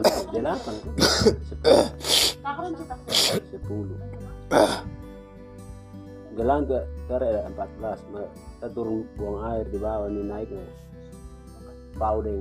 delapan. Ya, delapan. Sepuluh. Gelang ke kere empat belas. Kita turun buang air di bawah ini naik nih pau deh.